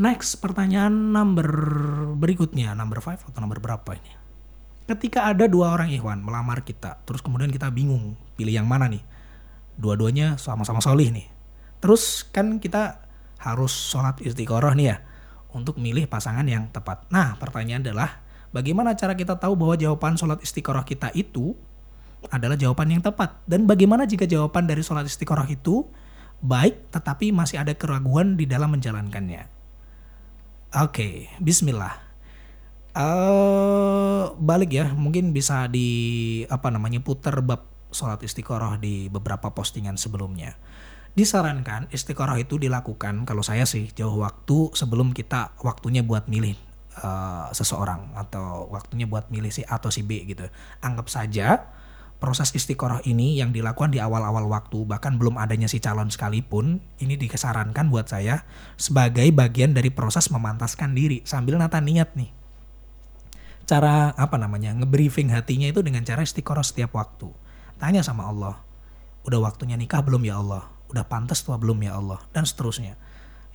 Next, pertanyaan number berikutnya, number 5 atau number berapa ini? Ketika ada dua orang ikhwan melamar kita, terus kemudian kita bingung pilih yang mana nih? Dua-duanya sama-sama solih nih. Terus kan kita harus sholat istiqoroh nih ya, untuk milih pasangan yang tepat. Nah, pertanyaan adalah, bagaimana cara kita tahu bahwa jawaban sholat istiqoroh kita itu adalah jawaban yang tepat? Dan bagaimana jika jawaban dari sholat istiqoroh itu baik tetapi masih ada keraguan di dalam menjalankannya? Oke, okay, Bismillah. Uh, balik ya, mungkin bisa di apa namanya putar bab sholat istiqoroh di beberapa postingan sebelumnya. Disarankan istiqoroh itu dilakukan kalau saya sih jauh waktu sebelum kita waktunya buat milih uh, seseorang atau waktunya buat milih si A atau si B gitu. Anggap saja proses istiqoroh ini yang dilakukan di awal-awal waktu bahkan belum adanya si calon sekalipun ini dikesarankan buat saya sebagai bagian dari proses memantaskan diri sambil nata niat nih. Cara apa namanya ngebriefing hatinya itu dengan cara istiqoroh setiap waktu. Tanya sama Allah udah waktunya nikah belum ya Allah? Udah pantas tua belum ya Allah? Dan seterusnya.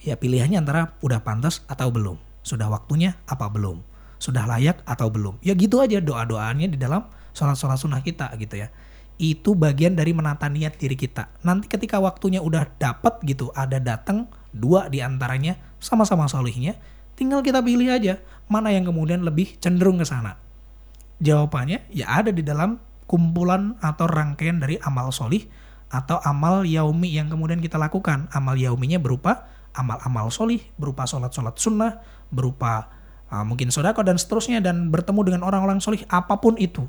Ya pilihannya antara udah pantas atau belum. Sudah waktunya apa belum? Sudah layak atau belum? Ya gitu aja doa doanya di dalam sholat-sholat sunnah kita gitu ya itu bagian dari menata niat diri kita. Nanti ketika waktunya udah dapat gitu, ada datang dua di antaranya sama-sama solihnya, tinggal kita pilih aja mana yang kemudian lebih cenderung ke sana. Jawabannya ya ada di dalam kumpulan atau rangkaian dari amal solih atau amal yaumi yang kemudian kita lakukan. Amal yauminya berupa amal-amal solih, berupa sholat-sholat sunnah, berupa uh, mungkin sodako dan seterusnya dan bertemu dengan orang-orang solih apa pun itu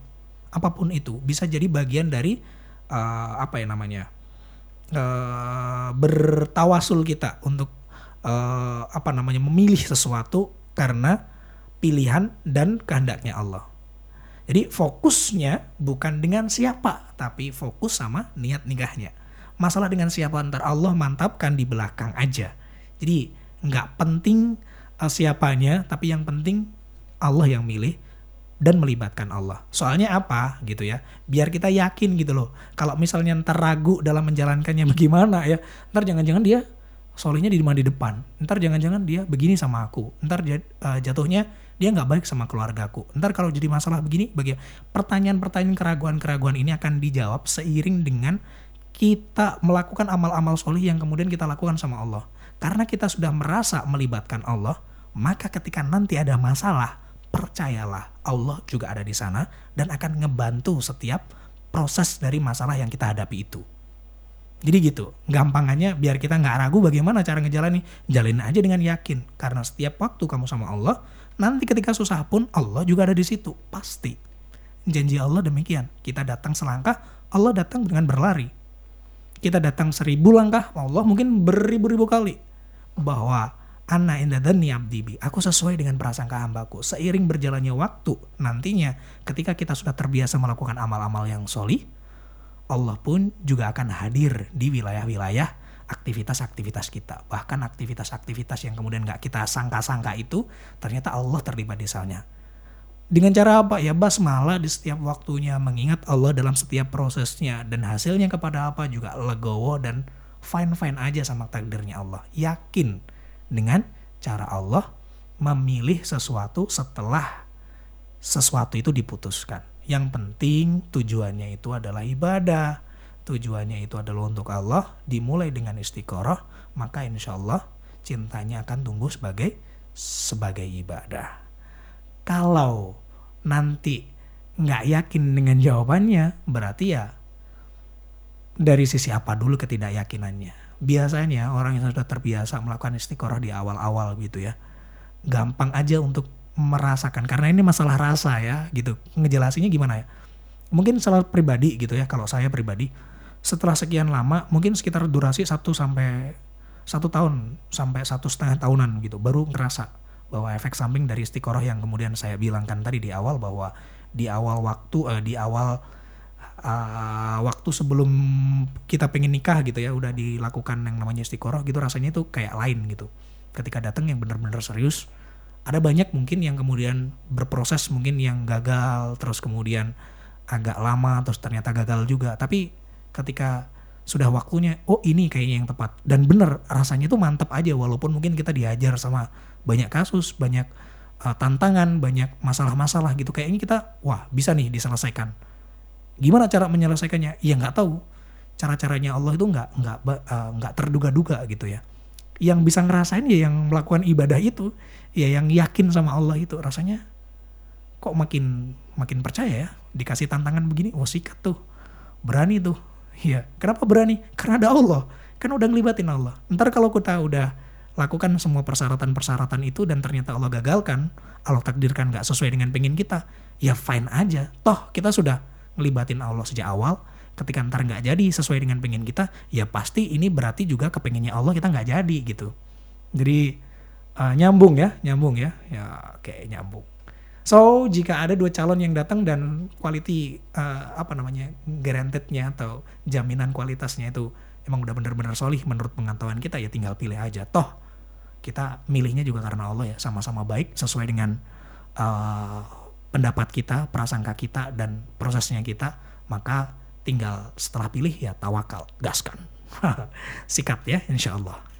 apa pun itu bisa jadi bagian dari uh, apa ya namanya uh, bertawasul kita untuk uh, apa namanya memilih sesuatu karena pilihan dan kehendaknya Allah. Jadi fokusnya bukan dengan siapa, tapi fokus sama niat nikahnya. Masalah dengan siapa ntar Allah mantapkan di belakang aja. Jadi nggak penting uh, siapanya, tapi yang penting Allah yang milih dan melibatkan Allah. Soalnya apa gitu ya? Biar kita yakin gitu loh. Kalau misalnya ntar ragu dalam menjalankannya bagaimana ya, ntar jangan-jangan dia solehnya di di depan. Ntar jangan-jangan dia begini sama aku. Ntar uh, jatuhnya dia nggak baik sama keluargaku. Ntar kalau jadi masalah begini, bagi pertanyaan-pertanyaan keraguan-keraguan ini akan dijawab seiring dengan kita melakukan amal-amal soleh yang kemudian kita lakukan sama Allah. Karena kita sudah merasa melibatkan Allah, maka ketika nanti ada masalah, percayalah Allah juga ada di sana dan akan ngebantu setiap proses dari masalah yang kita hadapi itu. Jadi gitu, gampangannya biar kita nggak ragu bagaimana cara ngejalani, jalin aja dengan yakin. Karena setiap waktu kamu sama Allah, nanti ketika susah pun Allah juga ada di situ, pasti. Janji Allah demikian, kita datang selangkah, Allah datang dengan berlari. Kita datang seribu langkah, Allah mungkin beribu-ribu kali. Bahwa Anna inda dhanni abdibi. Aku sesuai dengan prasangka hambaku. Seiring berjalannya waktu, nantinya ketika kita sudah terbiasa melakukan amal-amal yang soli, Allah pun juga akan hadir di wilayah-wilayah aktivitas-aktivitas kita. Bahkan aktivitas-aktivitas yang kemudian nggak kita sangka-sangka itu, ternyata Allah terlibat di sana. Dengan cara apa? Ya basmalah di setiap waktunya, mengingat Allah dalam setiap prosesnya, dan hasilnya kepada apa juga legowo dan fine-fine aja sama takdirnya Allah. Yakin dengan cara Allah memilih sesuatu setelah sesuatu itu diputuskan. Yang penting tujuannya itu adalah ibadah. Tujuannya itu adalah untuk Allah. Dimulai dengan istiqoroh, maka insya Allah cintanya akan tumbuh sebagai sebagai ibadah. Kalau nanti nggak yakin dengan jawabannya, berarti ya dari sisi apa dulu ketidakyakinannya biasanya orang yang sudah terbiasa melakukan istiqoroh di awal-awal gitu ya gampang aja untuk merasakan. Karena ini masalah rasa ya gitu. Ngejelasinnya gimana ya? Mungkin salah pribadi gitu ya kalau saya pribadi. Setelah sekian lama mungkin sekitar durasi satu sampai satu tahun sampai satu setengah tahunan gitu baru ngerasa bahwa efek samping dari istiqoroh yang kemudian saya bilangkan tadi di awal bahwa di awal waktu uh, di awal uh, waktu sebelum kita pengen nikah gitu ya udah dilakukan yang namanya istiqoroh gitu rasanya itu kayak lain gitu. Ketika datang yang benar-benar serius ada banyak mungkin yang kemudian berproses mungkin yang gagal terus kemudian agak lama terus ternyata gagal juga. Tapi ketika sudah waktunya oh ini kayaknya yang tepat. Dan bener rasanya itu mantap aja walaupun mungkin kita diajar sama banyak kasus banyak uh, tantangan banyak masalah-masalah gitu. Kayaknya kita wah bisa nih diselesaikan gimana cara menyelesaikannya ya nggak tahu cara-caranya Allah itu nggak nggak uh, nggak terduga-duga gitu ya yang bisa ngerasain ya yang melakukan ibadah itu ya yang yakin sama Allah itu rasanya kok makin makin percaya ya dikasih tantangan begini oh sikat tuh berani tuh Iya. Kenapa berani? Karena ada Allah. Kan udah ngelibatin Allah. Ntar kalau kita udah lakukan semua persyaratan-persyaratan itu dan ternyata Allah gagalkan, Allah takdirkan gak sesuai dengan pengen kita, ya fine aja. Toh kita sudah ngelibatin Allah sejak awal, ketika ntar nggak jadi sesuai dengan pengen kita, ya pasti ini berarti juga kepengennya Allah kita nggak jadi gitu. Jadi uh, nyambung ya, nyambung ya, ya kayak nyambung. So jika ada dua calon yang datang dan quality uh, apa namanya guaranteednya atau jaminan kualitasnya itu emang udah benar-benar solih menurut pengetahuan kita ya tinggal pilih aja. Toh kita milihnya juga karena Allah ya sama-sama baik sesuai dengan uh, pendapat kita, prasangka kita dan prosesnya kita maka tinggal setelah pilih ya tawakal gaskan. Sikat ya insya Allah